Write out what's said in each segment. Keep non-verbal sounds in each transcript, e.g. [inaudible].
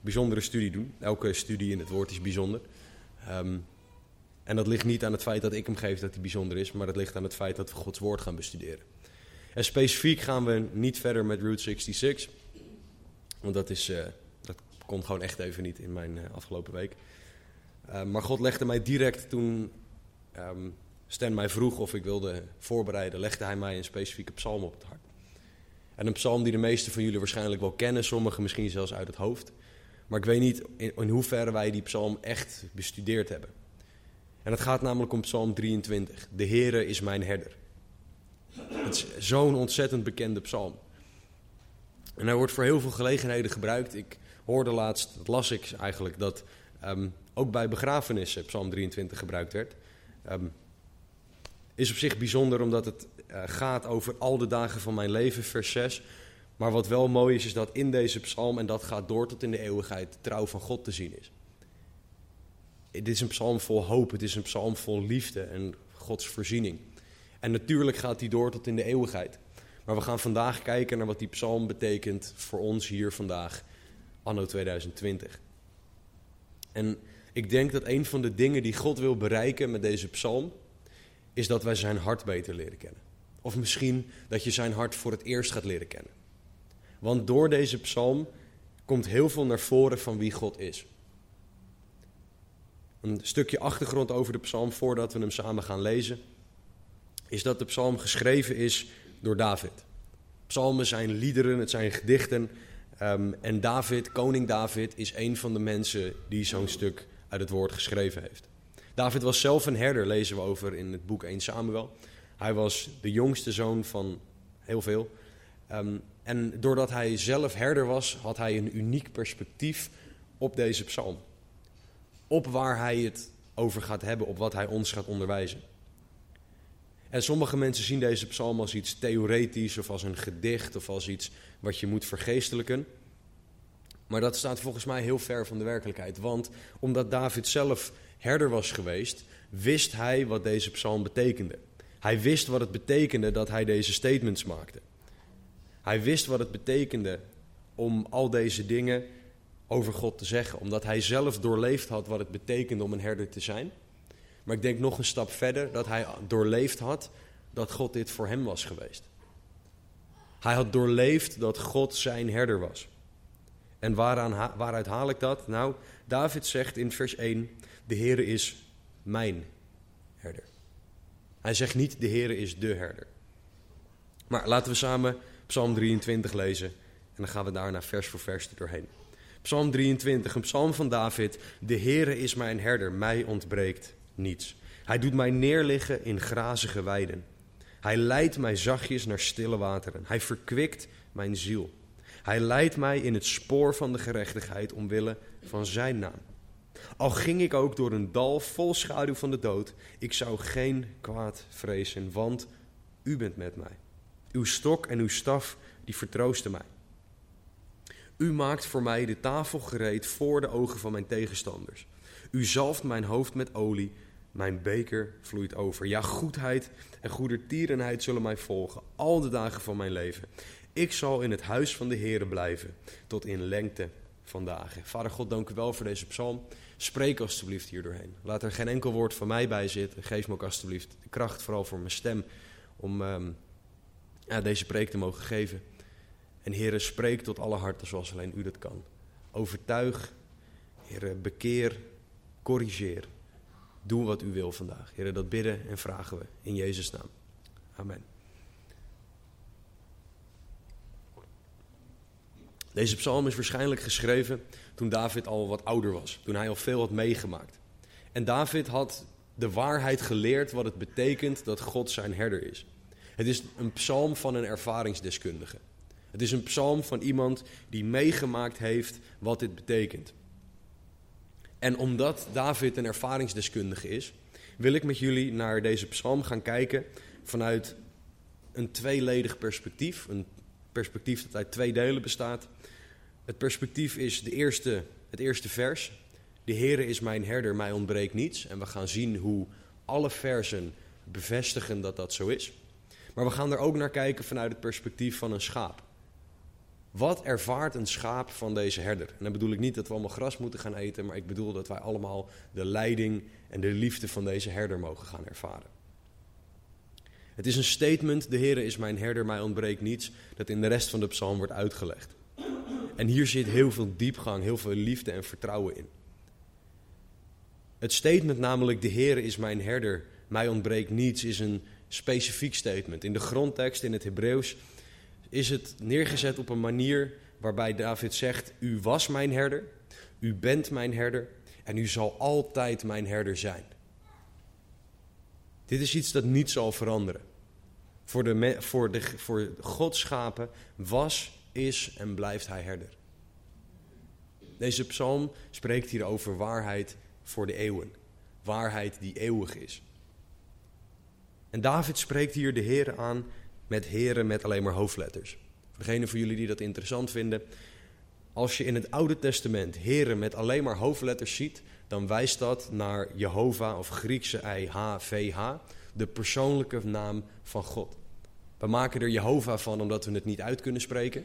bijzondere studie doen. Elke studie in het woord is bijzonder. Ehm, en dat ligt niet aan het feit dat ik hem geef dat hij bijzonder is, maar dat ligt aan het feit dat we Gods woord gaan bestuderen. En specifiek gaan we niet verder met Route 66, want dat, is, uh, dat kon gewoon echt even niet in mijn uh, afgelopen week. Uh, maar God legde mij direct toen um, Stan mij vroeg of ik wilde voorbereiden, legde hij mij een specifieke psalm op het hart. En een psalm die de meesten van jullie waarschijnlijk wel kennen, sommigen misschien zelfs uit het hoofd. Maar ik weet niet in, hoeverre wij die psalm echt bestudeerd hebben. En het gaat namelijk om psalm 23. De Heere is mijn herder. Het is zo'n ontzettend bekende psalm. En hij wordt voor heel veel gelegenheden gebruikt. Ik hoorde laatst, dat las ik eigenlijk, dat um, ook bij begrafenissen psalm 23 gebruikt werd. Um, is op zich bijzonder omdat het uh, gaat over al de dagen van mijn leven, vers 6. Maar wat wel mooi is, is dat in deze psalm, en dat gaat door tot in de eeuwigheid, de trouw van God te zien is. Dit is een psalm vol hoop, het is een psalm vol liefde en Gods voorziening. En natuurlijk gaat die door tot in de eeuwigheid. Maar we gaan vandaag kijken naar wat die psalm betekent voor ons hier vandaag, anno 2020. En ik denk dat een van de dingen die God wil bereiken met deze psalm, is dat wij zijn hart beter leren kennen. Of misschien dat je zijn hart voor het eerst gaat leren kennen. Want door deze psalm komt heel veel naar voren van wie God is. Een stukje achtergrond over de psalm voordat we hem samen gaan lezen, is dat de psalm geschreven is door David. Psalmen zijn liederen, het zijn gedichten. Um, en David, koning David, is een van de mensen die zo'n stuk uit het woord geschreven heeft. David was zelf een herder, lezen we over in het boek 1 Samuel. Hij was de jongste zoon van heel veel. Um, en doordat hij zelf herder was, had hij een uniek perspectief op deze psalm. Op waar hij het over gaat hebben, op wat hij ons gaat onderwijzen. En sommige mensen zien deze psalm als iets theoretisch of als een gedicht of als iets wat je moet vergeestelijken. Maar dat staat volgens mij heel ver van de werkelijkheid. Want omdat David zelf herder was geweest, wist hij wat deze psalm betekende. Hij wist wat het betekende dat hij deze statements maakte. Hij wist wat het betekende om al deze dingen over God te zeggen, omdat hij zelf doorleefd had wat het betekende om een herder te zijn. Maar ik denk nog een stap verder dat hij doorleefd had dat God dit voor hem was geweest. Hij had doorleefd dat God zijn herder was. En waaraan, waaruit haal ik dat? Nou, David zegt in vers 1: De Heere is mijn herder. Hij zegt niet: De Heere is de herder. Maar laten we samen Psalm 23 lezen en dan gaan we daarna vers voor vers doorheen. Psalm 23, een psalm van David. De Heere is mijn herder, mij ontbreekt niets. Hij doet mij neerliggen in grazige weiden. Hij leidt mij zachtjes naar stille wateren. Hij verkwikt mijn ziel. Hij leidt mij in het spoor van de gerechtigheid omwille van zijn naam. Al ging ik ook door een dal vol schaduw van de dood, ik zou geen kwaad vrezen, want u bent met mij. Uw stok en uw staf, die vertroosten mij. U maakt voor mij de tafel gereed voor de ogen van mijn tegenstanders. U zalft mijn hoofd met olie, mijn beker vloeit over. Ja, goedheid en goedertierenheid zullen mij volgen, al de dagen van mijn leven. Ik zal in het huis van de Heere blijven, tot in lengte van dagen. Vader God, dank u wel voor deze psalm. Spreek alstublieft hier doorheen. Laat er geen enkel woord van mij bij zitten. Geef me ook alstublieft de kracht, vooral voor mijn stem, om... Um, deze preek te mogen geven. En Heer, spreek tot alle harten zoals alleen u dat kan. Overtuig, Heer, bekeer, corrigeer. Doe wat u wil vandaag. Heer, dat bidden en vragen we in Jezus' naam. Amen. Deze psalm is waarschijnlijk geschreven toen David al wat ouder was, toen hij al veel had meegemaakt. En David had de waarheid geleerd wat het betekent dat God zijn herder is. Het is een psalm van een ervaringsdeskundige. Het is een psalm van iemand die meegemaakt heeft wat dit betekent. En omdat David een ervaringsdeskundige is, wil ik met jullie naar deze psalm gaan kijken vanuit een tweeledig perspectief. Een perspectief dat uit twee delen bestaat. Het perspectief is de eerste, het eerste vers. De Heere is mijn herder, mij ontbreekt niets. En we gaan zien hoe alle versen bevestigen dat dat zo is. Maar we gaan er ook naar kijken vanuit het perspectief van een schaap. Wat ervaart een schaap van deze herder? En dan bedoel ik niet dat we allemaal gras moeten gaan eten, maar ik bedoel dat wij allemaal de leiding en de liefde van deze herder mogen gaan ervaren. Het is een statement, de Heere is mijn herder, mij ontbreekt niets, dat in de rest van de psalm wordt uitgelegd. En hier zit heel veel diepgang, heel veel liefde en vertrouwen in. Het statement namelijk, de Heere is mijn herder, mij ontbreekt niets, is een specifiek statement. In de grondtekst in het Hebreeuws is het neergezet op een manier waarbij David zegt: U was mijn herder, u bent mijn herder en u zal altijd mijn herder zijn. Dit is iets dat niet zal veranderen. Voor, de, voor, de, voor Gods schapen was, is en blijft hij herder. Deze psalm spreekt hier over waarheid voor de eeuwen. Waarheid die eeuwig is. En David spreekt hier de Heer aan met heren met alleen maar hoofdletters. Voor van jullie die dat interessant vinden. Als je in het Oude Testament heren met alleen maar hoofdletters ziet, dan wijst dat naar Jehovah of Griekse IHVH, de persoonlijke naam van God. We maken er Jehovah van omdat we het niet uit kunnen spreken.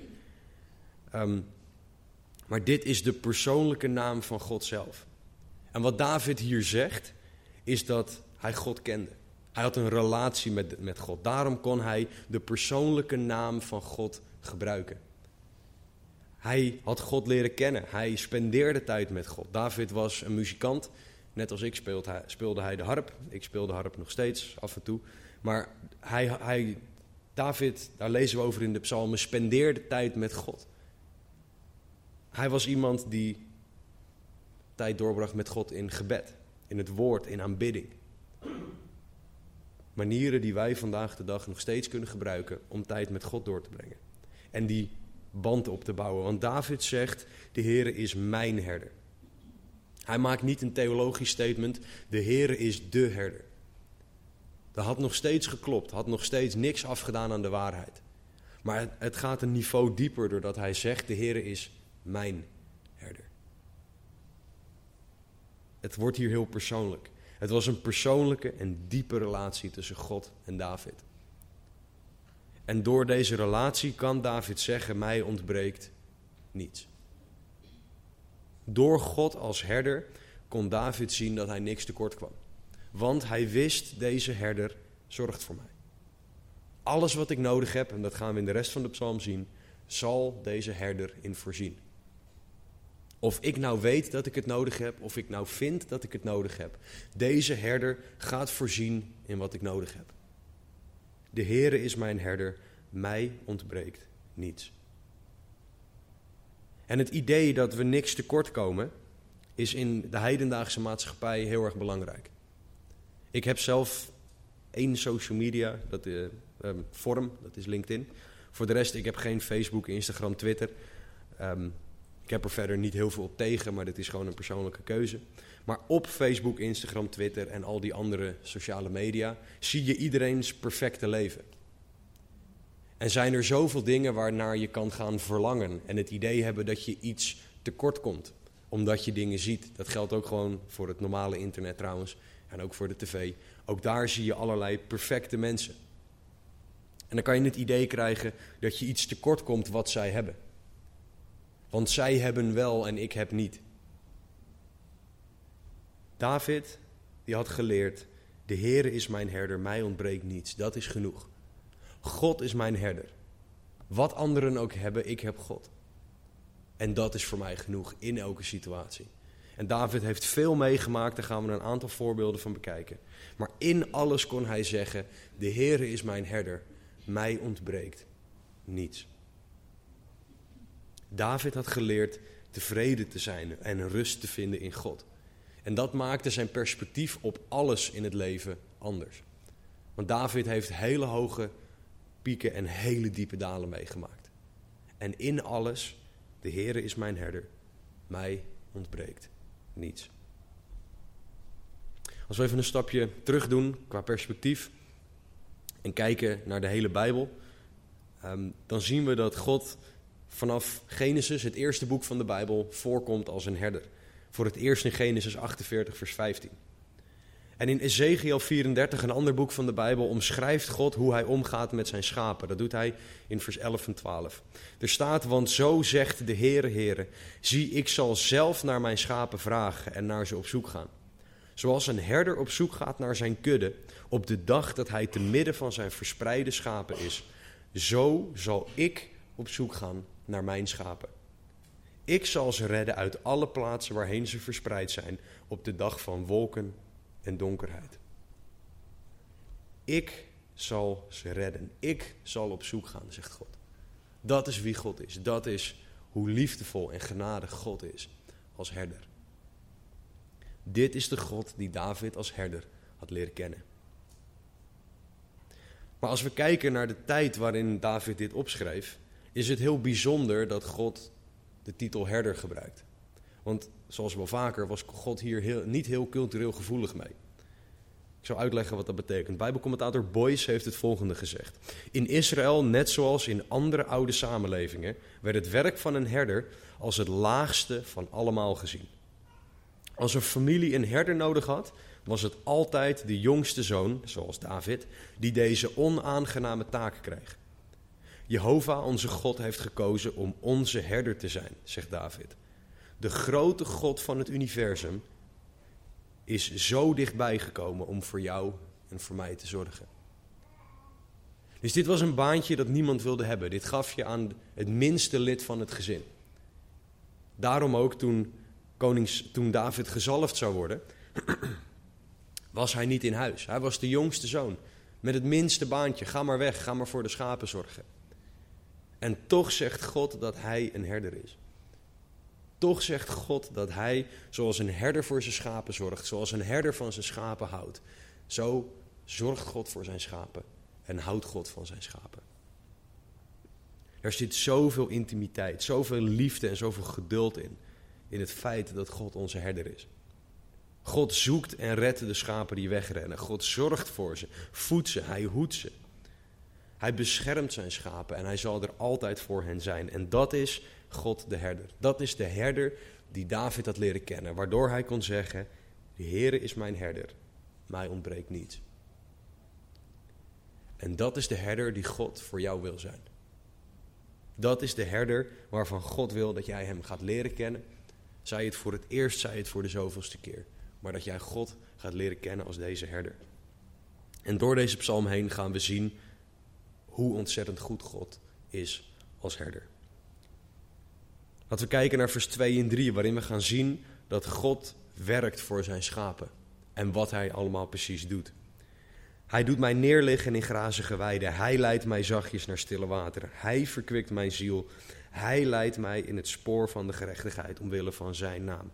Ehm, maar dit is de persoonlijke naam van God zelf. En wat David hier zegt, is dat hij God kende. Hij had een relatie met, met God. Daarom kon hij de persoonlijke naam van God gebruiken. Hij had God leren kennen. Hij spendeerde tijd met God. David was een muzikant. Net als ik speelde hij, speelde hij de harp. Ik speel de harp nog steeds af en toe. Maar hij, hij, David, daar lezen we over in de psalmen, spendeerde tijd met God. Hij was iemand die tijd doorbracht met God in gebed, in het woord, in aanbidding manieren die wij vandaag de dag nog steeds kunnen gebruiken om tijd met God door te brengen. En die band op te bouwen. Want David zegt, de Heere is mijn herder. Hij maakt niet een theologisch statement, de Heere is de herder. Dat had nog steeds geklopt, had nog steeds niks afgedaan aan de waarheid. Maar het gaat een niveau dieper doordat hij zegt, de Heere is mijn herder. Het wordt hier heel persoonlijk. Het was een persoonlijke en diepe relatie tussen God en David. En door deze relatie kan David zeggen: Mij ontbreekt niets. Door God als herder kon David zien dat hij niks tekort kwam. Want hij wist: deze herder zorgt voor mij. Alles wat ik nodig heb, en dat gaan we in de rest van de psalm zien, zal deze herder in voorzien. Of ik nou weet dat ik het nodig heb, of ik nou vind dat ik het nodig heb. Deze herder gaat voorzien in wat ik nodig heb. De Heere is mijn herder, mij ontbreekt niets. En het idee dat we niks tekort komen, is in de heidendaagse maatschappij heel erg belangrijk. Ik heb zelf één social media, dat uh, vorm, dat is LinkedIn. Voor de rest, ik heb geen Facebook, Instagram, Twitter. Um, ik heb er verder niet heel veel op tegen, maar dit is gewoon een persoonlijke keuze. Maar op Facebook, Instagram, Twitter en al die andere sociale media zie je iedereen's perfecte leven. En zijn er zoveel dingen waarnaar je kan gaan verlangen en het idee hebben dat je iets tekort komt, omdat je dingen ziet. Dat geldt ook gewoon voor het normale internet trouwens en ook voor de tv. Ook daar zie je allerlei perfecte mensen. En dan kan je het idee krijgen dat je iets tekort komt wat zij hebben. Want zij hebben wel en ik heb niet. David, die had geleerd, de Heere is mijn herder, mij ontbreekt niets. Dat is genoeg. God is mijn herder. Wat anderen ook hebben, ik heb God. En dat is voor mij genoeg in elke situatie. En David heeft veel meegemaakt, daar gaan we een aantal voorbeelden van bekijken. Maar in alles kon hij zeggen, de Heere is mijn herder, mij ontbreekt niets. David had geleerd tevreden te zijn en rust te vinden in God. En dat maakte zijn perspectief op alles in het leven anders. Want David heeft hele hoge pieken en hele diepe dalen meegemaakt. En in alles, de Heere is mijn herder, mij ontbreekt niets. Als we even een stapje terug doen qua perspectief en kijken naar de hele Bijbel, ehm, dan zien we dat God vanaf Genesis, het eerste boek van de Bijbel, voorkomt als een herder. Voor het eerst in Genesis 48, vers 15. En in Ezekiel 34, een ander boek van de Bijbel, omschrijft God hoe hij omgaat met zijn schapen. Dat doet hij in vers 11 en 12. Er staat, want zo zegt de Heere, Heere, zie ik zal zelf naar mijn schapen vragen en naar ze op zoek gaan. Zoals een herder op zoek gaat naar zijn kudde op de dag dat hij te midden van zijn verspreide schapen is, zo zal ik op zoek gaan naar mijn schapen. Ik zal ze redden uit alle plaatsen waarheen ze verspreid zijn op de dag van wolken en donkerheid. Ik zal ze redden. Ik zal op zoek gaan, zegt God. Dat is wie God is. Dat is hoe liefdevol en genadig God is als herder. Dit is de God die David als herder had leren kennen. Maar als we kijken naar de tijd waarin David dit opschreef, is het heel bijzonder dat God de titel herder gebruikt. Want zoals wel vaker was God hier heel, niet heel cultureel gevoelig mee. Ik zal uitleggen wat dat betekent. Bijbelcommentator Boyce heeft het volgende gezegd. In Israël, net zoals in andere oude samenlevingen, werd het werk van een herder als het laagste van allemaal gezien. Als een familie een herder nodig had, was het altijd de jongste zoon, zoals David, die deze onaangename taak kreeg. Jehovah, onze God, heeft gekozen om onze herder te zijn, zegt David. De grote God van het universum is zo dichtbij gekomen om voor jou en voor mij te zorgen. Dus dit was een baantje dat niemand wilde hebben. Dit gaf je aan het minste lid van het gezin. Daarom ook toen, konings, toen David gezalfd zou worden, [clears throat] was hij niet in huis. Hij was de jongste zoon. Met het minste baantje. Ga maar weg, ga maar voor de schapen zorgen. En toch zegt God dat hij een herder is. Toch zegt God dat hij, zoals een herder voor zijn schapen zorgt, zoals een herder van zijn schapen houdt, zo zorgt God voor zijn schapen en houdt God van zijn schapen. Er zit zoveel intimiteit, zoveel liefde en zoveel geduld in, in het feit dat God onze herder is. God zoekt en redt de schapen die wegrennen. God zorgt voor ze, voedt ze, hij hoedt ze. Hij beschermt zijn schapen en hij zal er altijd voor hen zijn. En dat is God de herder. Dat is de herder die David had leren kennen, waardoor hij kon zeggen: De Heere is mijn herder, mij ontbreekt niets. En dat is de herder die God voor jou wil zijn. Dat is de herder waarvan God wil dat jij hem gaat leren kennen. Zij het voor het eerst, zij het voor de zoveelste keer. Maar dat jij God gaat leren kennen als deze herder. En door deze psalm heen gaan we zien hoe ontzettend goed God is als herder. Laten we kijken naar vers 2 en 3, waarin we gaan zien dat God werkt voor zijn schapen en wat hij allemaal precies doet. Hij doet mij neerliggen in grazige weiden. Hij leidt mij zachtjes naar stille wateren. Hij verkwikt mijn ziel. Hij leidt mij in het spoor van de gerechtigheid omwille van zijn naam.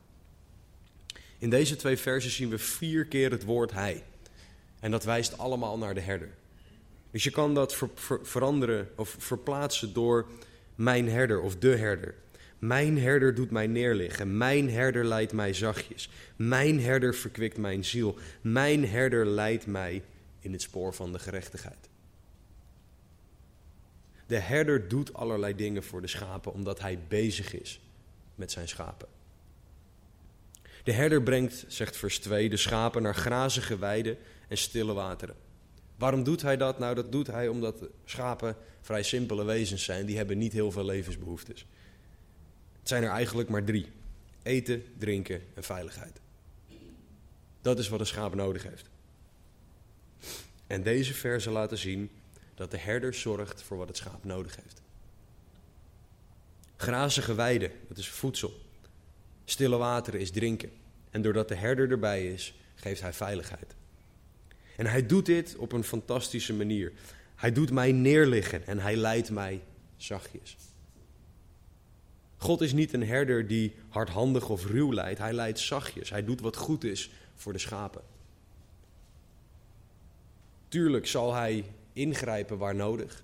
In deze twee versen zien we vier keer het woord hij. En dat wijst allemaal naar de herder. Dus je kan dat veranderen of verplaatsen door mijn herder of de herder. Mijn herder doet mij neerliggen. Mijn herder leidt mij zachtjes. Mijn herder verkwikt mijn ziel. Mijn herder leidt mij in het spoor van de gerechtigheid. De herder doet allerlei dingen voor de schapen omdat hij bezig is met zijn schapen. De herder brengt, zegt vers 2, de schapen naar grazige weiden en stille wateren. Waarom doet hij dat? Nou, dat doet hij omdat schapen vrij simpele wezens zijn. Die hebben niet heel veel levensbehoeftes. Het zijn er eigenlijk maar drie. Eten, drinken en veiligheid. Dat is wat een schaap nodig heeft. En deze versen laten zien dat de herder zorgt voor wat het schaap nodig heeft. Grazige weiden, dat is voedsel. Stille wateren is drinken. En doordat de herder erbij is, geeft hij veiligheid. En hij doet dit op een fantastische manier. Hij doet mij neerliggen en hij leidt mij zachtjes. God is niet een herder die hardhandig of ruw leidt. Hij leidt zachtjes. Hij doet wat goed is voor de schapen. Tuurlijk zal hij ingrijpen waar nodig,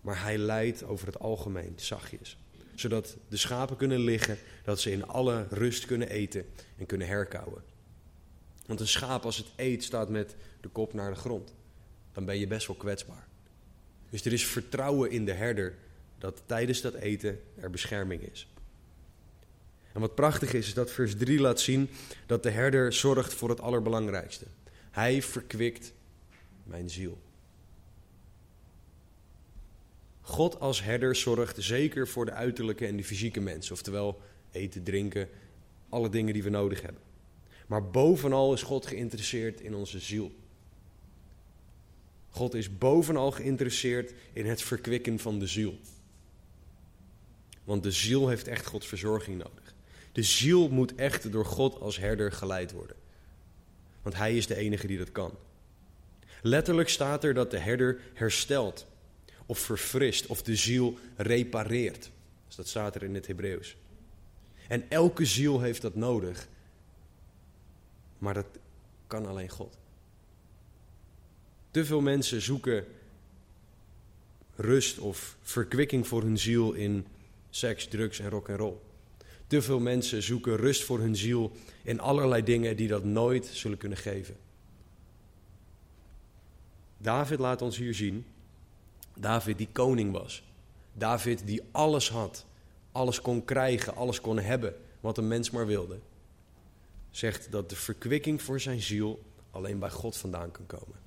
maar hij leidt over het algemeen zachtjes. Zodat de schapen kunnen liggen, dat ze in alle rust kunnen eten en kunnen herkauwen. Want een schaap als het eet staat met de kop naar de grond. Dan ben je best wel kwetsbaar. Dus er is vertrouwen in de herder dat tijdens dat eten er bescherming is. En wat prachtig is, is dat vers 3 laat zien dat de herder zorgt voor het allerbelangrijkste. Hij verkwikt mijn ziel. God als herder zorgt zeker voor de uiterlijke en de fysieke mens, oftewel eten, drinken, alle dingen die we nodig hebben. Maar bovenal is God geïnteresseerd in onze ziel. God is bovenal geïnteresseerd in het verkwikken van de ziel. Want de ziel heeft echt Gods verzorging nodig. De ziel moet echt door God als herder geleid worden. Want Hij is de enige die dat kan. Letterlijk staat er dat de herder herstelt, of verfrist, of de ziel repareert. Dus dat staat er in het Hebreeuws. En elke ziel heeft dat nodig. Maar dat kan alleen God. Te veel mensen zoeken rust of verkwikking voor hun ziel in seks, drugs en rock en roll. Te veel mensen zoeken rust voor hun ziel in allerlei dingen die dat nooit zullen kunnen geven. David laat ons hier zien. David die koning was. David die alles had. Alles kon krijgen, alles kon hebben wat een mens maar wilde. Zegt dat de verkwikking voor zijn ziel alleen bij God vandaan kan komen.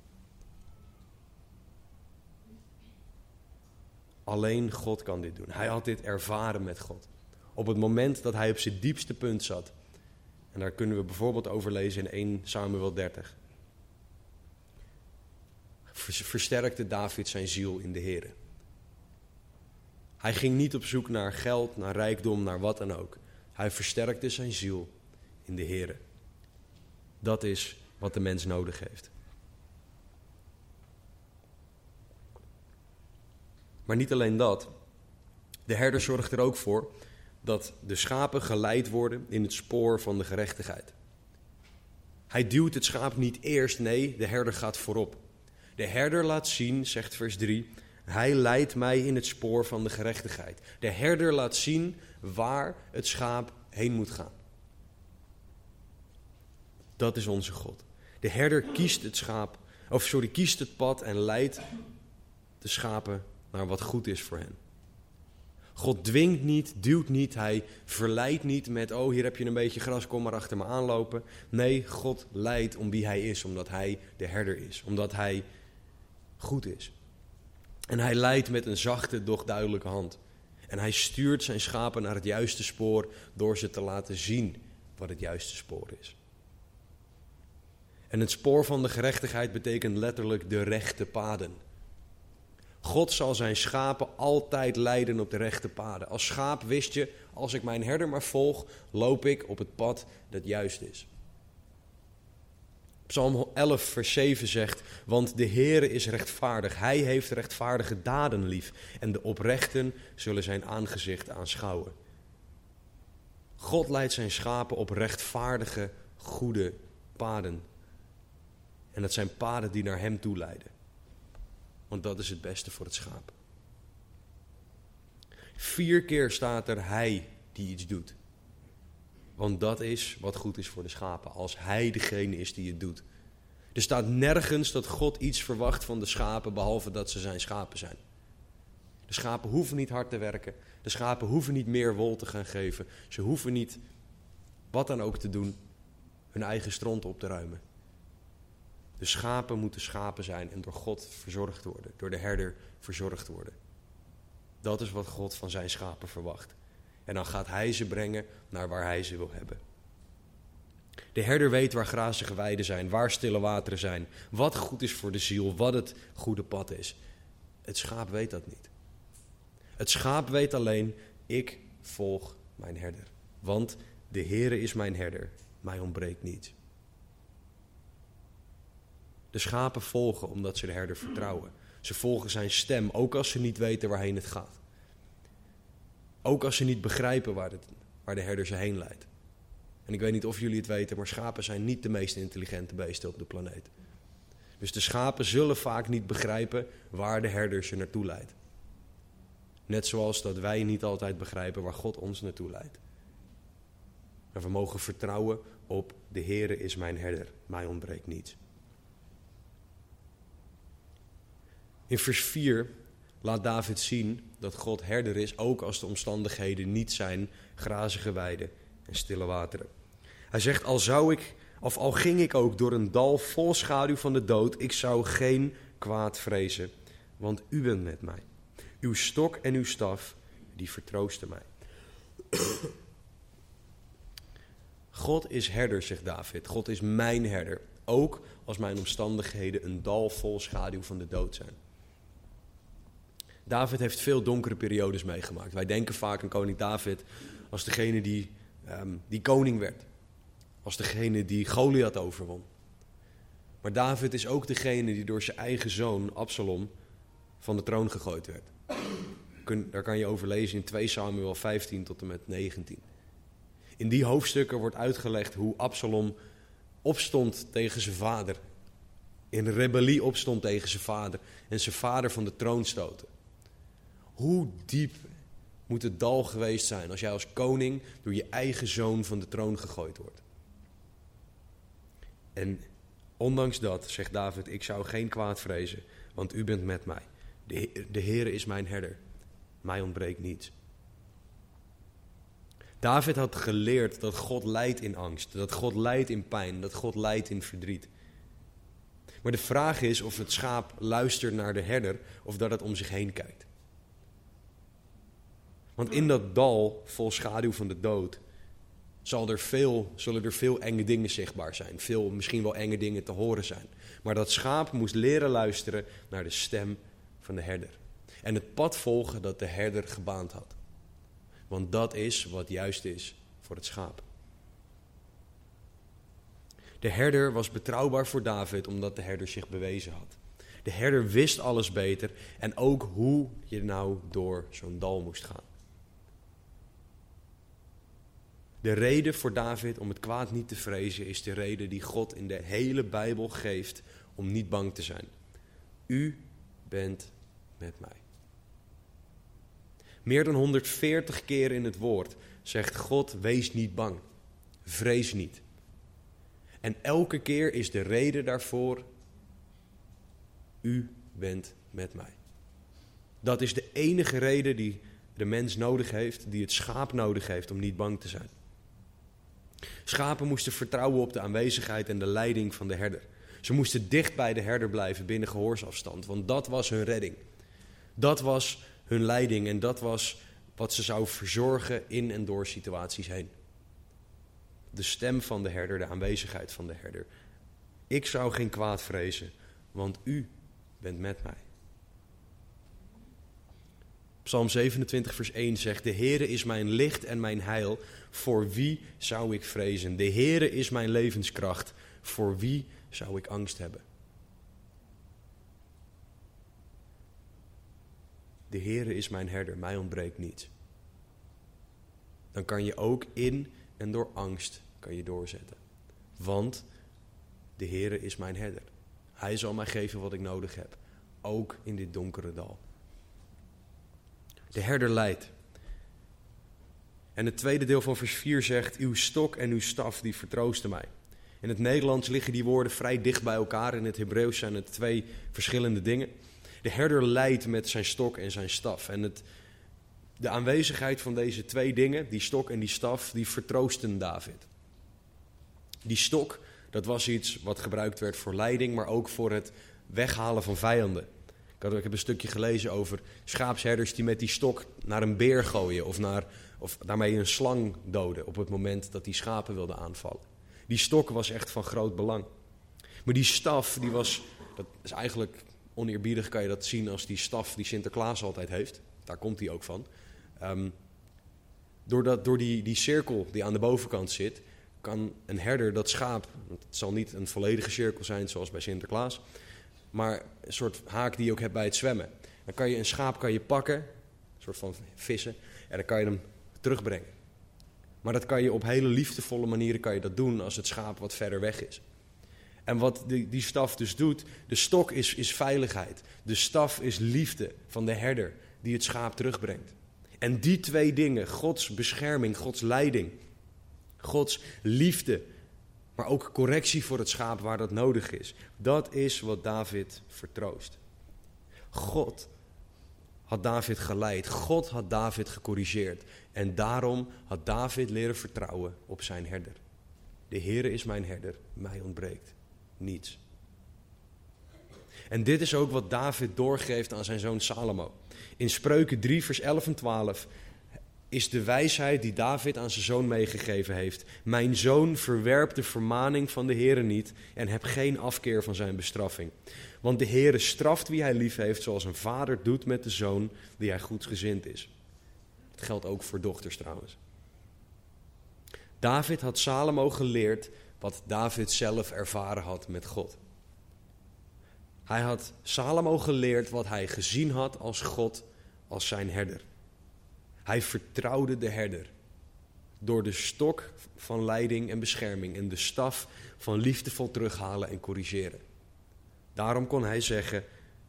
Alleen God kan dit doen. Hij had dit ervaren met God. Op het moment dat hij op zijn diepste punt zat. En daar kunnen we bijvoorbeeld over lezen in 1 Samuel 30. Versterkte David zijn ziel in de Heer. Hij ging niet op zoek naar geld, naar rijkdom, naar wat dan ook. Hij versterkte zijn ziel in de Heer. Dat is wat de mens nodig heeft. Maar niet alleen dat. De herder zorgt er ook voor dat de schapen geleid worden in het spoor van de gerechtigheid. Hij duwt het schaap niet eerst, nee, de herder gaat voorop. De herder laat zien, zegt vers 3, hij leidt mij in het spoor van de gerechtigheid. De herder laat zien waar het schaap heen moet gaan. Dat is onze God. De herder kiest het schaap, of sorry, kiest het pad en leidt de schapen naar wat goed is voor hen. God dwingt niet, duwt niet, hij verleidt niet met, oh hier heb je een beetje gras, kom maar achter me aanlopen. Nee, God leidt om wie hij is, omdat hij de herder is, omdat hij goed is. En hij leidt met een zachte, doch duidelijke hand. En hij stuurt zijn schapen naar het juiste spoor door ze te laten zien wat het juiste spoor is. En het spoor van de gerechtigheid betekent letterlijk de rechte paden. God zal zijn schapen altijd leiden op de rechte paden. Als schaap wist je, als ik mijn herder maar volg, loop ik op het pad dat juist is. Psalm 11, vers 7 zegt: Want de Heere is rechtvaardig, Hij heeft rechtvaardige daden lief, en de oprechten zullen zijn aangezicht aanschouwen. God leidt zijn schapen op rechtvaardige, goede paden. En dat zijn paden die naar Hem toe leiden. Want dat is het beste voor het schaap. Vier keer staat er Hij die iets doet. Want dat is wat goed is voor de schapen. Als hij degene is die het doet. Er staat nergens dat God iets verwacht van de schapen, behalve dat ze zijn schapen zijn. De schapen hoeven niet hard te werken. De schapen hoeven niet meer wol te gaan geven. Ze hoeven niet wat dan ook te doen, hun eigen stront op te ruimen. De schapen moeten schapen zijn en door God verzorgd worden, door de herder verzorgd worden. Dat is wat God van zijn schapen verwacht. En dan gaat hij ze brengen naar waar hij ze wil hebben. De herder weet waar grazige weiden zijn, waar stille wateren zijn, wat goed is voor de ziel, wat het goede pad is. Het schaap weet dat niet. Het schaap weet alleen, ik volg mijn herder. Want de Heere is mijn herder, mij ontbreekt niets. De schapen volgen omdat ze de herder vertrouwen. Ze volgen zijn stem, ook als ze niet weten waarheen het gaat. Ook als ze niet begrijpen waar, waar de herder ze heen leidt. En ik weet niet of jullie het weten, maar schapen zijn niet de meest intelligente beesten op de planeet. Dus de schapen zullen vaak niet begrijpen waar de herder ze naartoe leidt. Net zoals dat wij niet altijd begrijpen waar God ons naartoe leidt. Maar we mogen vertrouwen op de Heere is mijn herder, mij ontbreekt niets. In vers 4 laat David zien dat God herder is, ook als de omstandigheden niet zijn grazige weiden en stille wateren. Hij zegt, al zou ik, of al ging ik ook door een dal vol schaduw van de dood, ik zou geen kwaad vrezen, want u bent met mij. Uw stok en uw staf, die vertroosten mij. God is herder, zegt David. God is mijn herder. Ook als mijn omstandigheden een dal vol schaduw van de dood zijn. David heeft veel donkere periodes meegemaakt. Wij denken vaak aan koning David als degene die, um, die koning werd. Als degene die Goliath overwon. Maar David is ook degene die door zijn eigen zoon Absalom van de troon gegooid werd. Daar kan je over lezen in 2 Samuel 15 tot en met 19. In die hoofdstukken wordt uitgelegd hoe Absalom opstond tegen zijn vader. In rebellie opstond tegen zijn vader en zijn vader van de troon stoten. Hoe diep moet het dal geweest zijn als jij als koning door je eigen zoon van de troon gegooid wordt? En ondanks dat zegt David: Ik zou geen kwaad vrezen, want u bent met mij. De, Heere is mijn herder. Mij ontbreekt niets. David had geleerd dat God lijdt in angst, dat God lijdt in pijn, dat God lijdt in verdriet. Maar de vraag is of het schaap luistert naar de herder of dat het om zich heen kijkt. Want in dat dal vol schaduw van de dood zal er veel, zullen er veel enge dingen zichtbaar zijn. Veel, misschien wel enge dingen te horen zijn. Maar dat schaap moest leren luisteren naar de stem van de herder. En het pad volgen dat de herder gebaand had. Want dat is wat juist is voor het schaap. De herder was betrouwbaar voor David omdat de herder zich bewezen had. De herder wist alles beter en ook hoe je nou door zo'n dal moest gaan. De reden voor David om het kwaad niet te vrezen is de reden die God in de hele Bijbel geeft om niet bang te zijn. U bent met mij. Meer dan 140 keer in het woord zegt God: wees niet bang, vrees niet. En elke keer is de reden daarvoor: U bent met mij. Dat is de enige reden die de mens nodig heeft, die het schaap nodig heeft om niet bang te zijn. Schapen moesten vertrouwen op de aanwezigheid en de leiding van de herder. Ze moesten dicht bij de herder blijven binnen gehoorsafstand, want dat was hun redding. Dat was hun leiding en dat was wat ze zou verzorgen in en door situaties heen. De stem van de herder, de aanwezigheid van de herder. Ik zou geen kwaad vrezen, want u bent met mij. Psalm 27, vers 1 zegt: De Heere is mijn licht en mijn heil. Voor wie zou ik vrezen? De Heere is mijn levenskracht. Voor wie zou ik angst hebben? De Heere is mijn herder, mij ontbreekt niets. Dan kan je ook in en door angst kan je doorzetten. Want de Heere is mijn herder. Hij zal mij geven wat ik nodig heb, ook in dit donkere dal. De herder leidt. En het tweede deel van vers 4 zegt: Uw stok en uw staf die vertroosten mij. In het Nederlands liggen die woorden vrij dicht bij elkaar. In het Hebreeuws zijn het twee verschillende dingen. De herder leidt met zijn stok en zijn staf. En het, de aanwezigheid van deze twee dingen, die stok en die staf, die vertroosten David. Die stok, dat was iets wat gebruikt werd voor leiding, maar ook voor het weghalen van vijanden. Ik, heb een stukje gelezen over schaapsherders die met die stok naar een beer gooien of, naar, of daarmee een slang doden op het moment dat die schapen wilden aanvallen. Die stok was echt van groot belang. Maar die staf, die was, dat is eigenlijk oneerbiedig kan je dat zien als die staf die Sinterklaas altijd heeft. Daar komt hij ook van. Um, doordat, door die, die cirkel die aan de bovenkant zit, kan een herder dat schaap, het zal niet een volledige cirkel zijn zoals bij Sinterklaas, maar een soort haak die je ook hebt bij het zwemmen. Dan kan je een schaap kan je pakken, een soort van vissen, en dan kan je hem terugbrengen. Maar dat kan je op hele liefdevolle manieren kan je dat doen als het schaap wat verder weg is. En wat die, die staf dus doet, de stok is, is veiligheid. De staf is liefde van de herder die het schaap terugbrengt. En die twee dingen, Gods bescherming, Gods leiding, Gods liefde, maar ook correctie voor het schaap waar dat nodig is. Dat is wat David vertroost. God had David geleid. God had David gecorrigeerd. En daarom had David leren vertrouwen op zijn herder. De Heere is mijn herder, mij ontbreekt niets. En dit is ook wat David doorgeeft aan zijn zoon Salomo. In Spreuken 3, vers 11 en 12 is de wijsheid die David aan zijn zoon meegegeven heeft. Mijn zoon verwerp de vermaning van de Heere niet en heb geen afkeer van zijn bestraffing. Want de Heere straft wie hij lief heeft, zoals een vader doet met de zoon die hij goedgezind is. Dat geldt ook voor dochters trouwens. David had Salomo geleerd wat David zelf ervaren had met God. Hij had Salomo geleerd wat hij gezien had als God, als zijn herder. Hij vertrouwde de herder door de stok van leiding en bescherming en de staf van liefdevol terughalen en corrigeren. Daarom kon hij zeggen: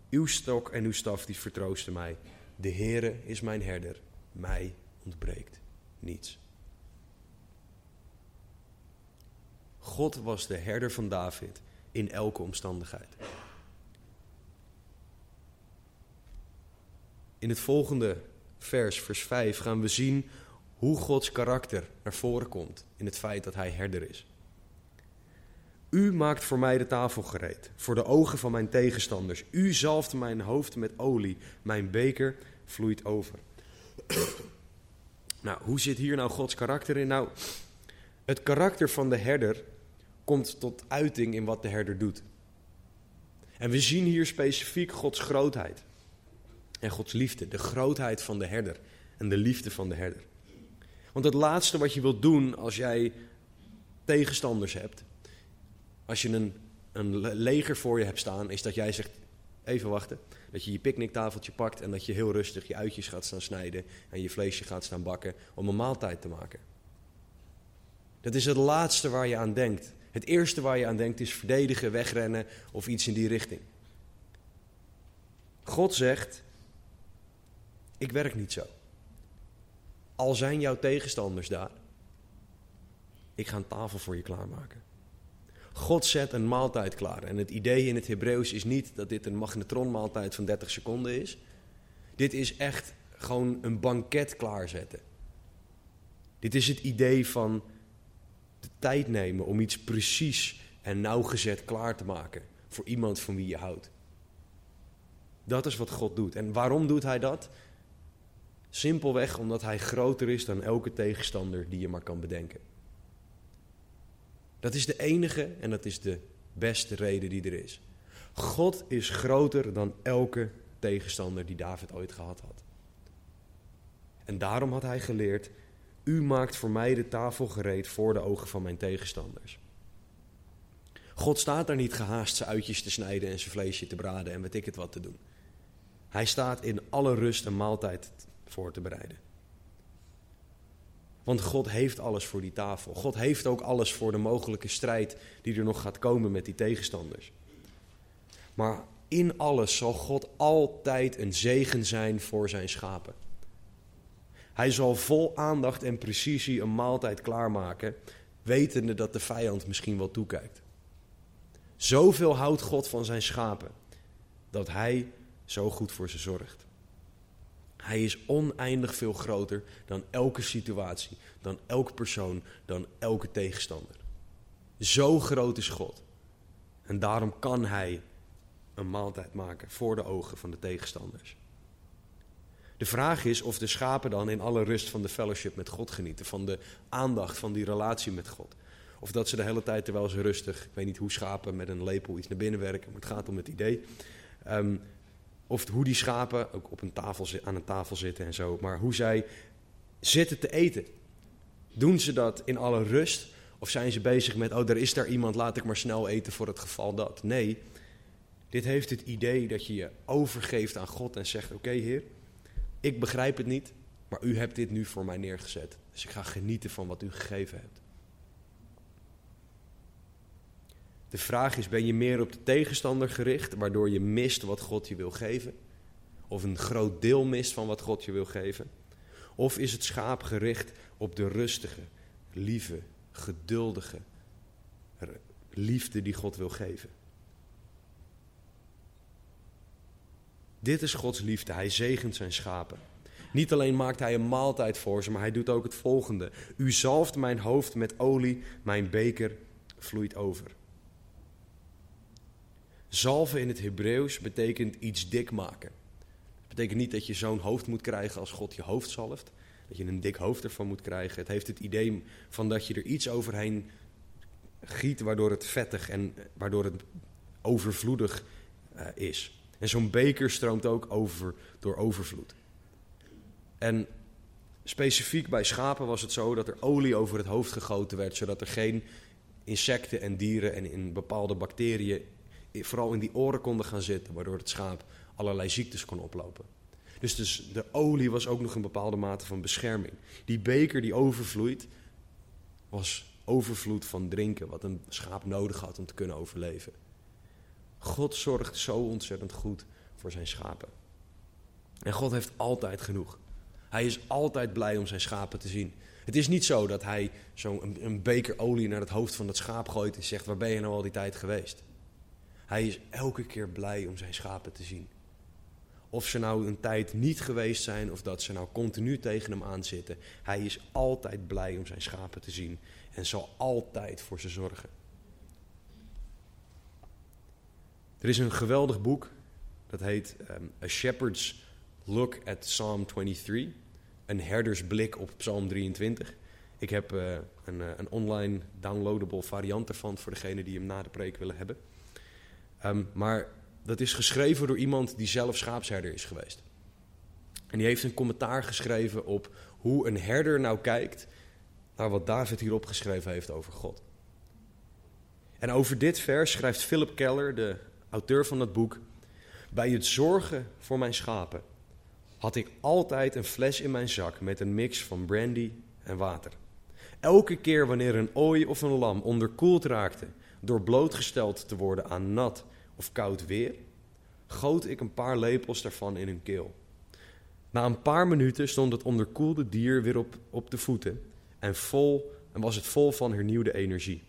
Uw stok en uw staf die vertroosten mij. De Heere is mijn herder, mij ontbreekt niets. God was de herder van David in elke omstandigheid. In het volgende vers, vers 5, gaan we zien hoe Gods karakter naar voren komt in het feit dat Hij herder is. U maakt voor mij de tafel gereed, voor de ogen van mijn tegenstanders. U zalft mijn hoofd met olie, mijn beker vloeit over. nou, hoe zit hier nou Gods karakter in? Nou, het karakter van de herder komt tot uiting in wat de herder doet. En we zien hier specifiek Gods grootheid en Gods liefde, de grootheid van de herder en de liefde van de herder. Want het laatste wat je wilt doen als jij tegenstanders hebt, als je een, een leger voor je hebt staan, is dat jij zegt: even wachten. Dat je je picknicktafeltje pakt en dat je heel rustig je uitjes gaat staan snijden en je vleesje gaat staan bakken om een maaltijd te maken. Dat is het laatste waar je aan denkt. Het eerste waar je aan denkt is verdedigen, wegrennen of iets in die richting. God zegt: Ik werk niet zo. Al zijn jouw tegenstanders daar, ik ga een tafel voor je klaarmaken. God zet een maaltijd klaar. En het idee in het Hebreeuws is niet dat dit een magnetronmaaltijd van 30 seconden is. Dit is echt gewoon een banket klaarzetten. Dit is het idee van de tijd nemen om iets precies en nauwgezet klaar te maken voor iemand van wie je houdt. Dat is wat God doet. En waarom doet hij dat? Simpelweg omdat hij groter is dan elke tegenstander die je maar kan bedenken. Dat is de enige en dat is de beste reden die er is. God is groter dan elke tegenstander die David ooit gehad had. En daarom had hij geleerd: U maakt voor mij de tafel gereed voor de ogen van mijn tegenstanders. God staat daar niet gehaast zijn uitjes te snijden en zijn vleesje te braden en weet ik het wat te doen. Hij staat in alle rust een maaltijd voor te bereiden. Want God heeft alles voor die tafel. God heeft ook alles voor de mogelijke strijd die er nog gaat komen met die tegenstanders. Maar in alles zal God altijd een zegen zijn voor zijn schapen. Hij zal vol aandacht en precisie een maaltijd klaarmaken, wetende dat de vijand misschien wel toekijkt. Zoveel houdt God van zijn schapen, dat hij zo goed voor ze zorgt. Hij is oneindig veel groter dan elke situatie, dan elke persoon, dan elke tegenstander. Zo groot is God. En daarom kan hij een maaltijd maken voor de ogen van de tegenstanders. De vraag is of de schapen dan in alle rust van de fellowship met God genieten, van de aandacht van die relatie met God. Of dat ze de hele tijd, terwijl ze rustig, ik weet niet hoe schapen met een lepel iets naar binnen werken, maar het gaat om het idee. Um, of hoe die schapen ook op een tafel, aan een tafel zitten en zo. Maar hoe zij zitten te eten. Doen ze dat in alle rust? Of zijn ze bezig met, oh, er is daar iemand, laat ik maar snel eten voor het geval dat? Nee, dit heeft het idee dat je je overgeeft aan God en zegt, oké Heer, ik begrijp het niet, maar u hebt dit nu voor mij neergezet. Dus ik ga genieten van wat u gegeven hebt. De vraag is, ben je meer op de tegenstander gericht, waardoor je mist wat God je wil geven? Of een groot deel mist van wat God je wil geven? Of is het schaap gericht op de rustige, lieve, geduldige liefde die God wil geven. Dit is Gods liefde. Hij zegent zijn schapen. Niet alleen maakt hij een maaltijd voor ze, maar hij doet ook het volgende. U zalft mijn hoofd met olie, mijn beker vloeit over. Zalven in het Hebreeuws betekent iets dik maken. Het betekent niet dat je zo'n hoofd moet krijgen als God je hoofd zalft. Dat je een dik hoofd ervan moet krijgen. Het heeft het idee van dat je er iets overheen giet waardoor het vettig en waardoor het overvloedig uh, is. En zo'n beker stroomt ook over door overvloed. En specifiek bij schapen was het zo dat er olie over het hoofd gegoten werd, zodat er geen insecten en dieren en in bepaalde bacteriën vooral in die oren konden gaan zitten, waardoor het schaap allerlei ziektes kon oplopen. Dus, dus de olie was ook nog een bepaalde mate van bescherming. Die beker die overvloeit, was overvloed van drinken, wat een schaap nodig had om te kunnen overleven. God zorgt zo ontzettend goed voor zijn schapen. En God heeft altijd genoeg. Hij is altijd blij om zijn schapen te zien. Het is niet zo dat hij zo'n een, een, beker olie naar het hoofd van het schaap gooit en zegt: Waar ben je nou al die tijd geweest? Hij is elke keer blij om zijn schapen te zien. Of ze nou een tijd niet geweest zijn of dat ze nou continu tegen hem aanzitten. Hij is altijd blij om zijn schapen te zien en zal altijd voor ze zorgen. Er is een geweldig boek, dat heet um, A Shepherd's Look at Psalm 23. Een herdersblik op Psalm 23. Ik heb uh, een, uh, een, online downloadable variant ervan voor degenen die hem na de preek willen hebben. Um, maar dat is geschreven door iemand die zelf schaapsherder is geweest. En die heeft een commentaar geschreven op hoe een herder nou kijkt naar wat David hierop geschreven heeft over God. En over dit vers schrijft Philip Keller, de auteur van dat boek, bij het zorgen voor mijn schapen had ik altijd een fles in mijn zak met een mix van brandy en water. Elke keer wanneer een ooi of een lam onderkoeld raakte door blootgesteld te worden aan nat of koud weer, goot ik een paar lepels daarvan in hun keel. Na een paar minuten stond het onderkoelde dier weer op, op de voeten en, vol, en was het vol van hernieuwde energie.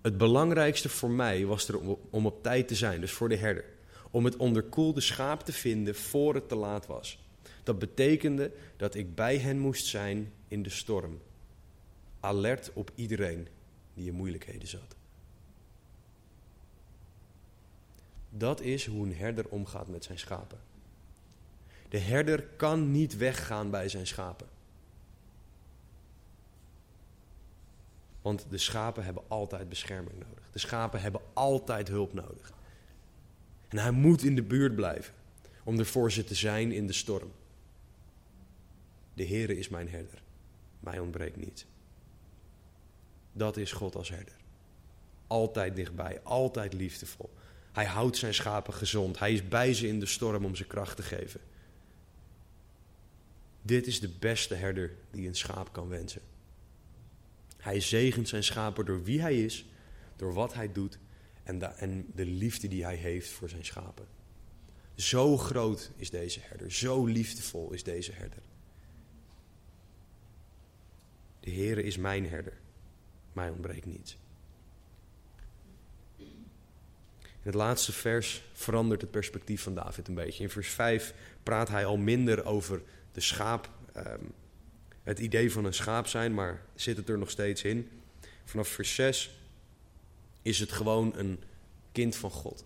Het belangrijkste voor mij was er om op tijd te zijn, dus voor de herder. Om het onderkoelde schaap te vinden voor het te laat was. Dat betekende dat ik bij hen moest zijn in de storm. Alert op iedereen die in moeilijkheden zat. Dat is hoe een herder omgaat met zijn schapen. De herder kan niet weggaan bij zijn schapen. Want de schapen hebben altijd bescherming nodig. De schapen hebben altijd hulp nodig. En hij moet in de buurt blijven om er voor ze te zijn in de storm. De Heere is mijn herder. Mij ontbreekt niets. Dat is God als herder. Altijd dichtbij, altijd liefdevol. Hij houdt zijn schapen gezond. Hij is bij ze in de storm om ze kracht te geven. Dit is de beste herder die een schaap kan wensen. Hij zegent zijn schapen door wie hij is, door wat hij doet en de, en de liefde die hij heeft voor zijn schapen. Zo groot is deze herder, zo liefdevol is deze herder. De Heere is mijn herder, mij ontbreekt niets. In het laatste vers verandert het perspectief van David een beetje. In vers 5 praat hij al minder over de schaap, um, het idee van een schaap zijn, maar zit het er nog steeds in. Vanaf vers 6 is het gewoon een kind van God.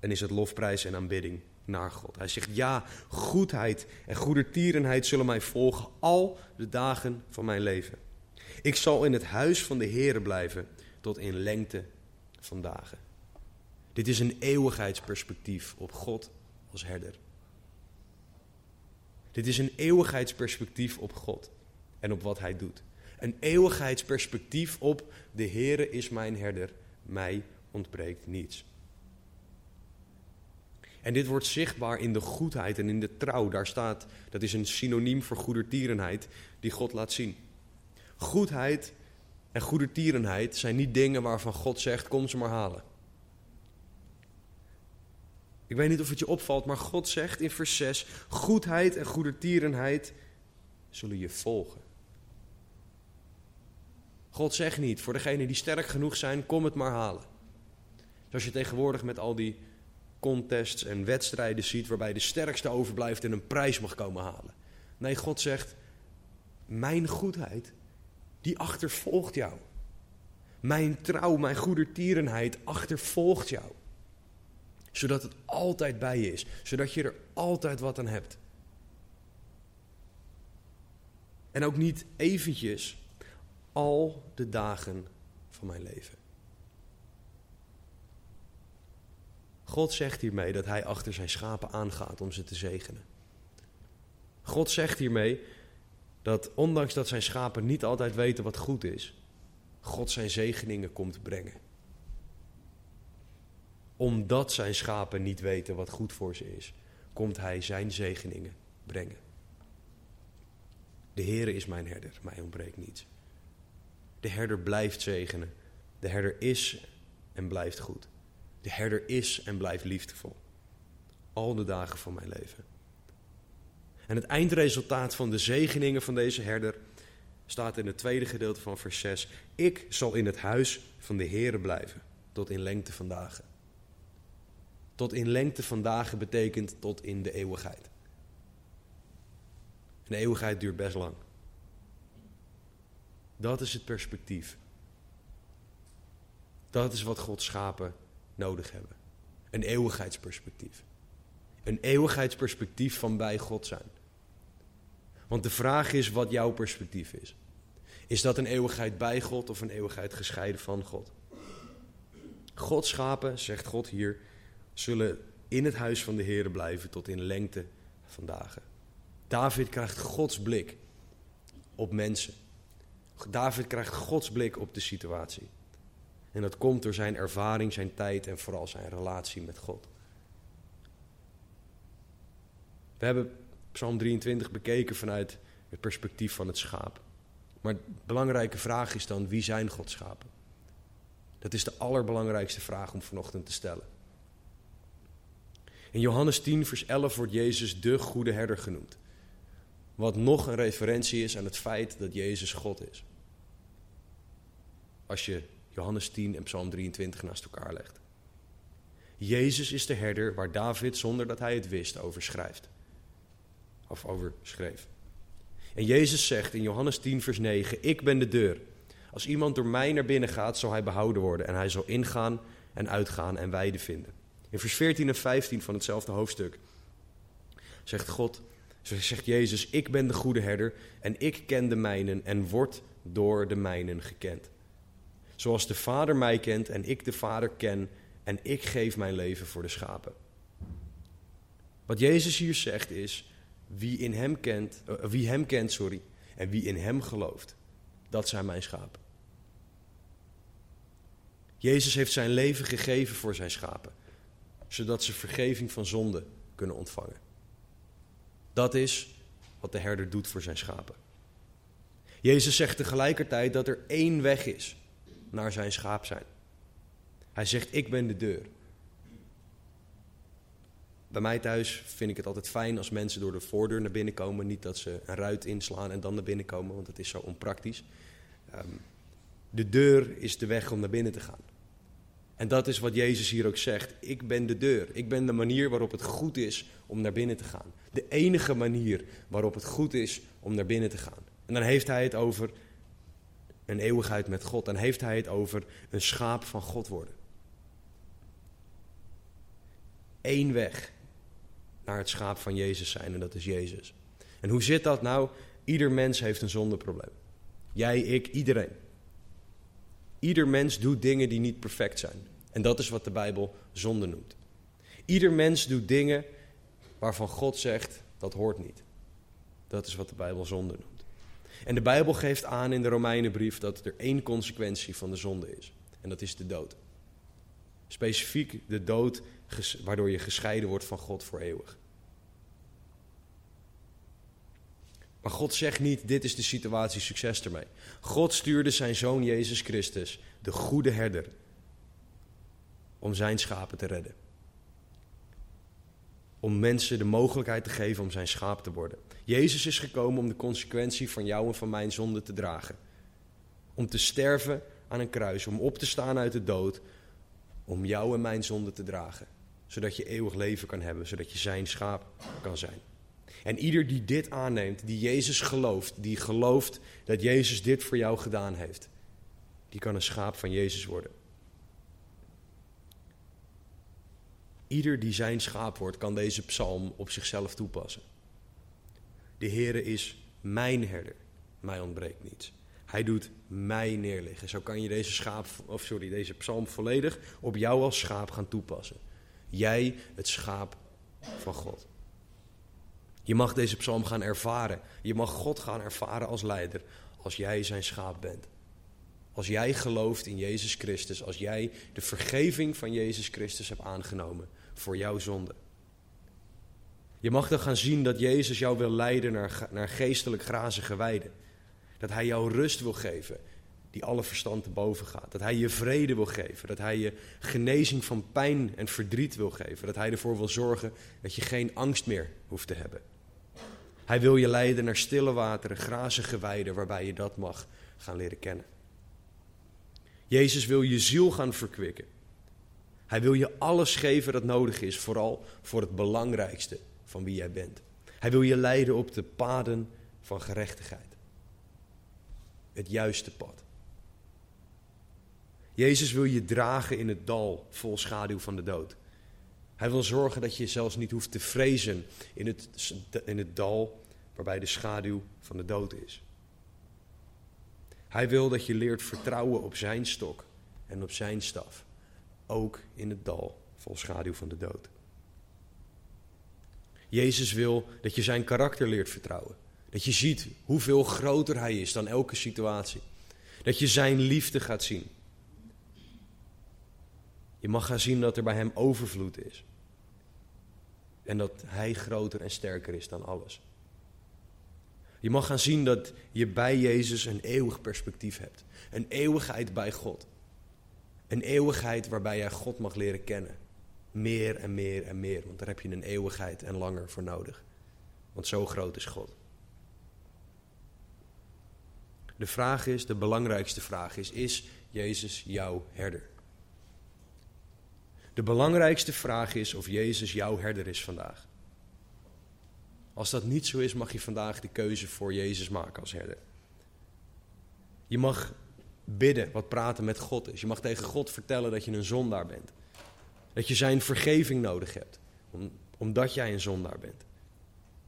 En is het lofprijs en aanbidding naar God. Hij zegt, ja, goedheid en goedertierenheid zullen mij volgen al de dagen van mijn leven. Ik zal in het huis van de Heere blijven tot in lengte van dagen. Dit is een eeuwigheidsperspectief op God als herder. Dit is een eeuwigheidsperspectief op God en op wat Hij doet. Een eeuwigheidsperspectief op de Heere is mijn herder, mij ontbreekt niets. En dit wordt zichtbaar in de goedheid en in de trouw. Daar staat, dat is een synoniem voor goedertierenheid die God laat zien. Goedheid en goedertierenheid zijn niet dingen waarvan God zegt, kom ze maar halen. Ik weet niet of het je opvalt, maar God zegt in vers 6: Goedheid en goedertierenheid zullen je volgen. God zegt niet, voor degenen die sterk genoeg zijn, kom het maar halen. Zoals je tegenwoordig met al die contests en wedstrijden ziet waarbij de sterkste overblijft en een prijs mag komen halen. Nee, God zegt, mijn goedheid, die achtervolgt jou. Mijn trouw, mijn goedertierenheid achtervolgt jou. Zodat het altijd bij je is. Zodat je er altijd wat aan hebt. En ook niet eventjes al de dagen van mijn leven. God zegt hiermee dat hij achter zijn schapen aangaat om ze te zegenen. God zegt hiermee dat ondanks dat zijn schapen niet altijd weten wat goed is, God zijn zegeningen komt brengen. Omdat zijn schapen niet weten wat goed voor ze is, komt hij zijn zegeningen brengen. De Heere is mijn herder, mij ontbreekt niets. De herder blijft zegenen. De herder is en blijft goed. De herder is en blijft liefdevol. Al de dagen van mijn leven. En het eindresultaat van de zegeningen van deze herder staat in het tweede gedeelte van vers 6. Ik zal in het huis van de Heere blijven, tot in lengte van dagen. Tot in lengte van dagen betekent tot in de eeuwigheid. En de eeuwigheid duurt best lang. Dat is het perspectief. Dat is wat Gods schapen nodig hebben. Een eeuwigheidsperspectief. Een eeuwigheidsperspectief van bij God zijn. Want de vraag is wat jouw perspectief is. Is dat een eeuwigheid bij God of een eeuwigheid gescheiden van God? Gods schapen, zegt God hier, zullen in het huis van de Heer blijven tot in lengte van dagen. David krijgt Gods blik op mensen. David krijgt Gods blik op de situatie. En dat komt door zijn ervaring, zijn tijd en vooral zijn relatie met God. We hebben Psalm 23 bekeken vanuit het perspectief van het schaap. Maar de belangrijke vraag is dan, wie zijn Gods schapen? Dat is de allerbelangrijkste vraag om vanochtend te stellen. In Johannes 10, vers 11 wordt Jezus de goede herder genoemd. Wat nog een referentie is aan het feit dat Jezus God is. Als je Johannes 10 en Psalm 23 naast elkaar legt. Jezus is de herder waar David, zonder dat hij het wist, over schrijft. Of over schreef. En Jezus zegt in Johannes 10, vers 9: Ik ben de deur. Als iemand door mij naar binnen gaat, zal hij behouden worden. En hij zal ingaan en uitgaan en weide vinden. In vers 14 en 15 van hetzelfde hoofdstuk zegt God: zegt Jezus, ik ben de goede herder en ik ken de mijnen en word door de mijnen gekend. Zoals de Vader mij kent en ik de Vader ken en ik geef mijn leven voor de schapen. Wat Jezus hier zegt is, wie, in hem kent, uh, wie hem kent sorry, en wie in hem gelooft, dat zijn mijn schapen. Jezus heeft zijn leven gegeven voor zijn schapen, zodat ze vergeving van zonde kunnen ontvangen. Dat is wat de herder doet voor zijn schapen. Jezus zegt tegelijkertijd dat er één weg is naar zijn schaap zijn. Hij zegt, ik ben de deur. Bij mij thuis vind ik het altijd fijn als mensen door de voordeur naar binnen komen. Niet dat ze een ruit inslaan en dan naar binnen komen, want dat is zo onpraktisch. Ehm, de deur is de weg om naar binnen te gaan. En dat is wat Jezus hier ook zegt. Ik ben de deur. Ik ben de manier waarop het goed is om naar binnen te gaan. De enige manier waarop het goed is om naar binnen te gaan. En dan heeft hij het over een eeuwigheid met God. Dan heeft hij het over een schaap van God worden. Eén weg naar het schaap van Jezus zijn en dat is Jezus. En hoe zit dat nou? Ieder mens heeft een zondeprobleem. Jij, ik, iedereen. Ieder mens doet dingen die niet perfect zijn. En dat is wat de Bijbel zonde noemt. Ieder mens doet dingen waarvan God zegt dat hoort niet. Dat is wat de Bijbel zonde noemt. En de Bijbel geeft aan in de Romeinenbrief dat er één consequentie van de zonde is. En dat is de dood. Specifiek de dood waardoor je gescheiden wordt van God voor eeuwig. Maar God zegt niet, dit is de situatie, succes ermee. God stuurde zijn zoon Jezus Christus, de goede herder, om zijn schapen te redden. Om mensen de mogelijkheid te geven om zijn schaap te worden. Jezus is gekomen om de consequentie van jou en van mijn zonde te dragen. Om te sterven aan een kruis, om op te staan uit de dood, om jou en mijn zonde te dragen. Zodat je eeuwig leven kan hebben, zodat je zijn schaap kan zijn. En ieder die dit aanneemt, die Jezus gelooft, die gelooft dat Jezus dit voor jou gedaan heeft, die kan een schaap van Jezus worden. Ieder die zijn schaap wordt, kan deze psalm op zichzelf toepassen. De Heere is mijn herder, mij ontbreekt niets. Hij doet mij neerliggen. Zo kan je deze, schaap, of sorry, deze psalm volledig op jou als schaap gaan toepassen. Jij, het schaap van God. Je mag deze psalm gaan ervaren. Je mag God gaan ervaren als leider als jij zijn schaap bent. Als jij gelooft in Jezus Christus, als jij de vergeving van Jezus Christus hebt aangenomen voor jouw zonde. Je mag dan gaan zien dat Jezus jou wil leiden naar, naar geestelijk grazige weiden. Dat Hij jou rust wil geven, die alle verstand te boven gaat. Dat Hij je vrede wil geven. Dat Hij je genezing van pijn en verdriet wil geven. Dat Hij ervoor wil zorgen dat je geen angst meer hoeft te hebben. Hij wil je leiden naar stille wateren, grazige weiden, waarbij je dat mag gaan leren kennen. Jezus wil je ziel gaan verkwikken. Hij wil je alles geven dat nodig is, vooral voor het belangrijkste van wie jij bent. Hij wil je leiden op de paden van gerechtigheid. Het juiste pad. Jezus wil je dragen in het dal vol schaduw van de dood. Hij wil zorgen dat je zelfs niet hoeft te vrezen in het, in het dal waarbij de schaduw van de dood is. Hij wil dat je leert vertrouwen op zijn stok en op zijn staf, ook in het dal vol schaduw van de dood. Jezus wil dat je zijn karakter leert vertrouwen. Dat je ziet hoeveel groter hij is dan elke situatie. Dat je zijn liefde gaat zien. Je mag gaan zien dat er bij hem overvloed is. En dat hij groter en sterker is dan alles. Je mag gaan zien dat je bij Jezus een eeuwig perspectief hebt. Een eeuwigheid bij God. Een eeuwigheid waarbij jij God mag leren kennen. Meer en meer en meer. Want daar heb je een eeuwigheid en langer voor nodig. Want zo groot is God. De vraag is, de belangrijkste vraag is, is Jezus jouw herder? De belangrijkste vraag is of Jezus jouw herder is vandaag. Als dat niet zo is, mag je vandaag de keuze voor Jezus maken als herder. Je mag bidden wat praten met God is. Je mag tegen God vertellen dat je een zondaar bent. Dat je zijn vergeving nodig hebt, omdat jij een zondaar bent.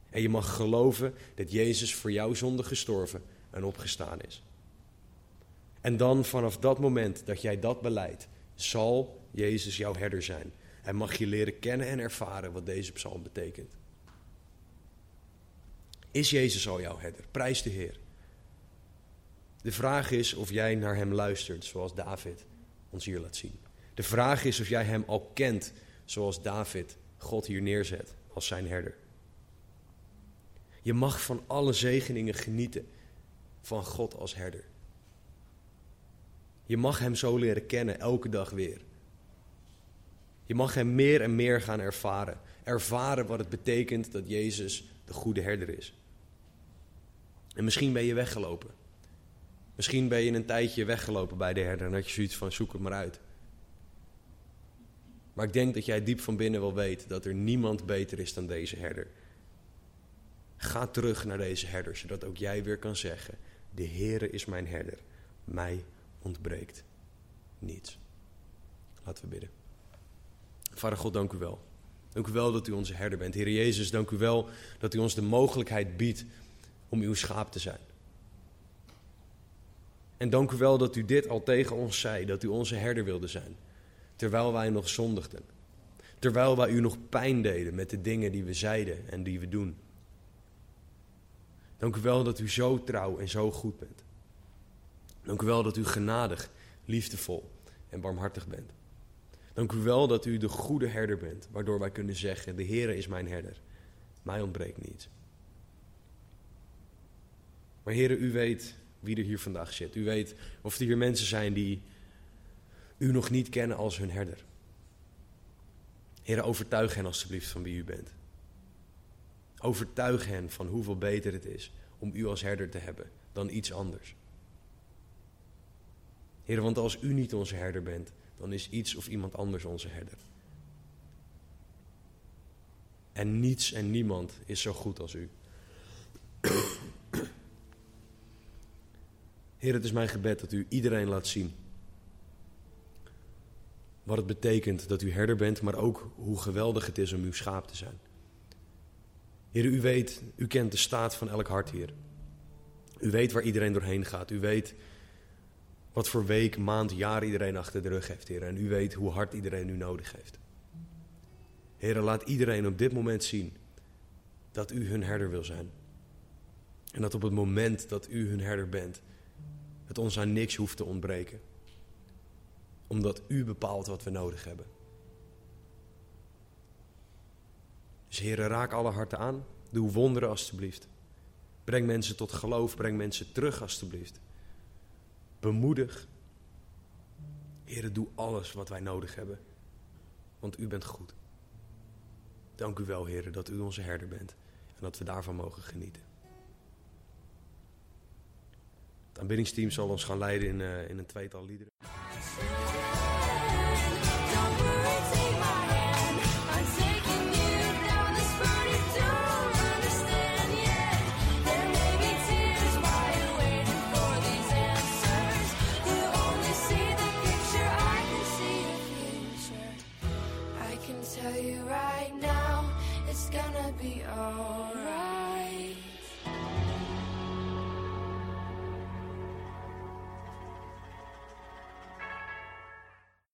En je mag geloven dat Jezus voor jouw zonde gestorven en opgestaan is. En dan vanaf dat moment dat jij dat beleidt, zal Jezus jouw herder zijn. En mag je leren kennen en ervaren wat deze psalm betekent. Is Jezus al jouw herder? Prijs de Heer. De vraag is of jij naar hem luistert, zoals David ons hier laat zien. De vraag is of jij hem al kent, zoals David God hier neerzet als zijn herder. Je mag van alle zegeningen genieten van God als herder. Je mag hem zo leren kennen elke dag weer. Je mag hem meer en meer gaan ervaren. Ervaren wat het betekent dat Jezus de goede herder is. En misschien ben je weggelopen. Misschien ben je een tijdje weggelopen bij de herder en had je zoiets van zoek het maar uit. Maar ik denk dat jij diep van binnen wel weet dat er niemand beter is dan deze herder. Ga terug naar deze herder, zodat ook jij weer kan zeggen: De Heere is mijn herder, mij ontbreekt niets. Laten we bidden. Vader God, dank u wel. Dank u wel dat u onze herder bent. Heer Jezus, dank u wel dat u ons de mogelijkheid biedt om uw schaap te zijn. En dank u wel dat u dit al tegen ons zei, dat u onze herder wilde zijn, terwijl wij nog zondigden. Terwijl wij u nog pijn deden met de dingen die we zeiden en die we doen. Dank u wel dat u zo trouw en zo goed bent. Dank u wel dat u genadig, liefdevol en barmhartig bent. Dank u wel dat u de goede herder bent, waardoor wij kunnen zeggen: De Heere is mijn herder, mij ontbreekt niets. Maar Heere, u weet wie er hier vandaag zit. U weet of er hier mensen zijn die u nog niet kennen als hun herder. Heere, overtuig hen alstublieft van wie u bent. Overtuig hen van hoeveel beter het is om u als herder te hebben dan iets anders. Heer, want als u niet onze herder bent, dan is iets of iemand anders onze herder. En niets en niemand is zo goed als u. Heer, het is mijn gebed dat u iedereen laat zien wat het betekent dat u herder bent, maar ook hoe geweldig het is om uw schaap te zijn. Heer, u weet, u kent de staat van elk hart, Heer. U weet waar iedereen doorheen gaat. U weet wat voor week, maand, jaar iedereen achter de rug heeft, Heer. En u weet hoe hard iedereen u nodig heeft. Heer, laat iedereen op dit moment zien dat u hun herder wil zijn. En dat op het moment dat u hun herder bent, het ons aan niks hoeft te ontbreken. Omdat u bepaalt wat we nodig hebben. Dus Heer, raak alle harten aan. Doe wonderen alstublieft. Breng mensen tot geloof, breng mensen terug alstublieft. Bemoedig. Heer, doe alles wat wij nodig hebben. Want u bent goed. Dank u wel, Heer, dat u onze herder bent. En dat we daarvan mogen genieten. Het aanbiddingsteam zal ons gaan leiden in, uh, in een tweetal liederen.